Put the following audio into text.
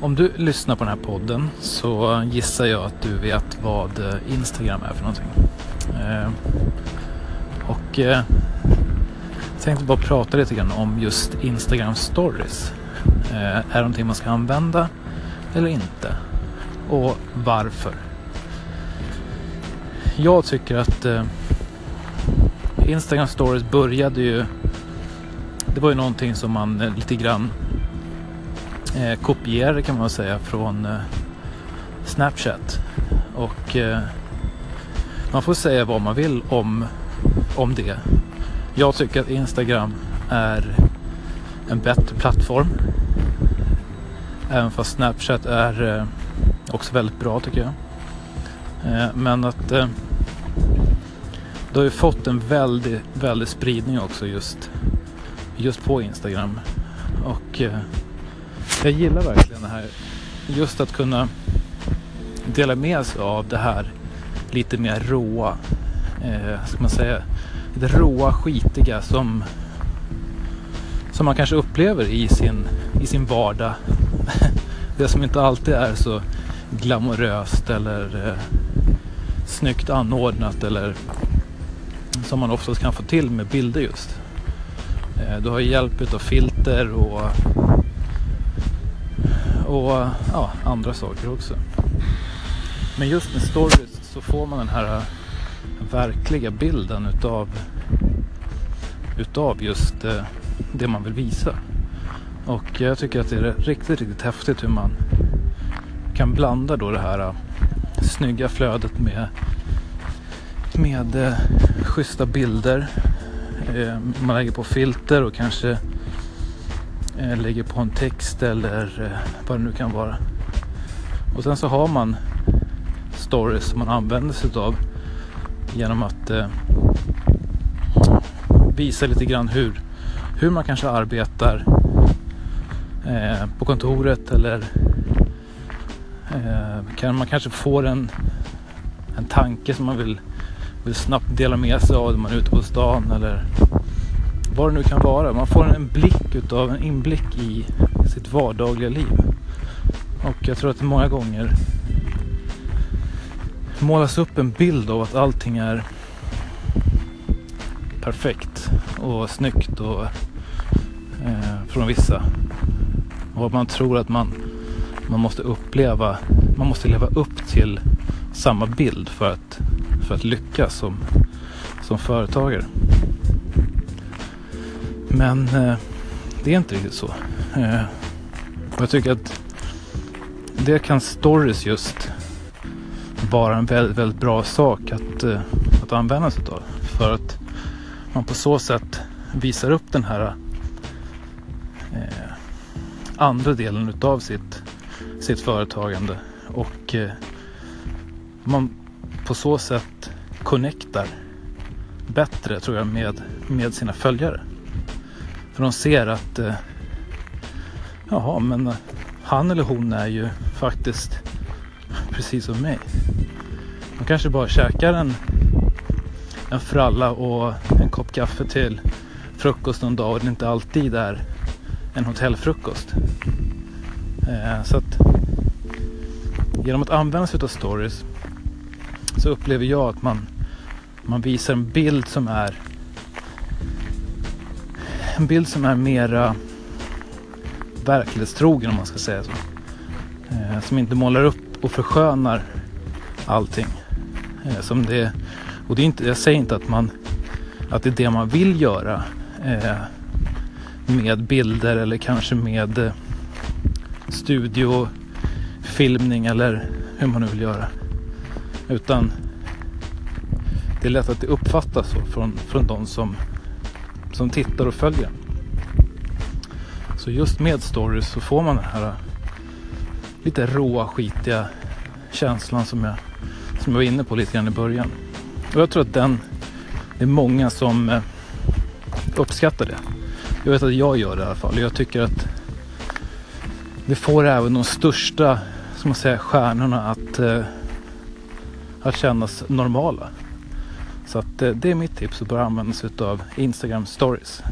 Om du lyssnar på den här podden så gissar jag att du vet vad eh, Instagram är för någonting. Eh, och eh, jag tänkte bara prata lite grann om just Instagram stories. Eh, är det någonting man ska använda eller inte? Och varför? Jag tycker att eh, Instagram stories började ju det var ju någonting som man eh, lite grann eh, kopierade kan man säga från eh, Snapchat. Och eh, man får säga vad man vill om, om det. Jag tycker att Instagram är en bättre plattform. Även fast Snapchat är eh, också väldigt bra tycker jag. Eh, men att eh, det har ju fått en väldig, väldig spridning också just, just på Instagram. Och eh, jag gillar verkligen det här. Just att kunna dela med sig av det här lite mer råa, eh, ska man säga, det råa skitiga som, som man kanske upplever i sin, i sin vardag. det som inte alltid är så glamoröst eller eh, snyggt anordnat eller som man oftast kan få till med bilder just. Eh, du har hjälp av filter och, och eh, ja, andra saker också. Men just med stories så får man den här eh, verkliga bilden utav, utav just eh, det man vill visa. Och jag tycker att det är riktigt, riktigt häftigt hur man kan blanda då det här snygga flödet med med eh, schyssta bilder. Man lägger på filter och kanske Eh, lägger på en text eller eh, vad det nu kan vara. Och sen så har man stories som man använder sig av genom att eh, visa lite grann hur, hur man kanske arbetar eh, på kontoret eller eh, kan man kanske får en, en tanke som man vill vill snabbt dela med sig av när man är ute på stan eller vad det nu kan vara. Man får en blick utav en inblick i sitt vardagliga liv. Och jag tror att det många gånger målas upp en bild av att allting är perfekt och snyggt och eh, från vissa. Och att man tror att man, man måste uppleva, man måste leva upp till samma bild för att för att lyckas som, som företagare. Men eh, det är inte riktigt så. Eh, jag tycker att det kan stories just vara en väldigt, väldigt bra sak att, eh, att använda sig av. För att man på så sätt visar upp den här eh, andra delen utav sitt, sitt företagande. Och eh, man på så sätt connectar bättre tror jag med, med sina följare. För de ser att eh, jaha, men eh, han eller hon är ju faktiskt precis som mig. De kanske bara käkar en, en fralla och en kopp kaffe till frukost någon dag och det inte alltid är en hotellfrukost. Eh, så att genom att använda sig av stories så upplever jag att man, man visar en bild som är en bild som är mera verklighetstrogen om man ska säga så. Eh, som inte målar upp och förskönar allting. Eh, som det, och det är inte, jag säger inte att, man, att det är det man vill göra eh, med bilder eller kanske med eh, studiofilmning eller hur man nu vill göra. Utan det är lätt att det uppfattas så från, från de som, som tittar och följer. Så just med stories så får man den här eh, lite råa, skitiga känslan som jag, som jag var inne på lite grann i början. Och jag tror att den, det är många som eh, uppskattar det. Jag vet att jag gör det i alla fall. Jag tycker att det får även de största, som man säger, stjärnorna att eh, att kännas normala. Så att eh, det är mitt tips att börja använda sig av Instagram stories.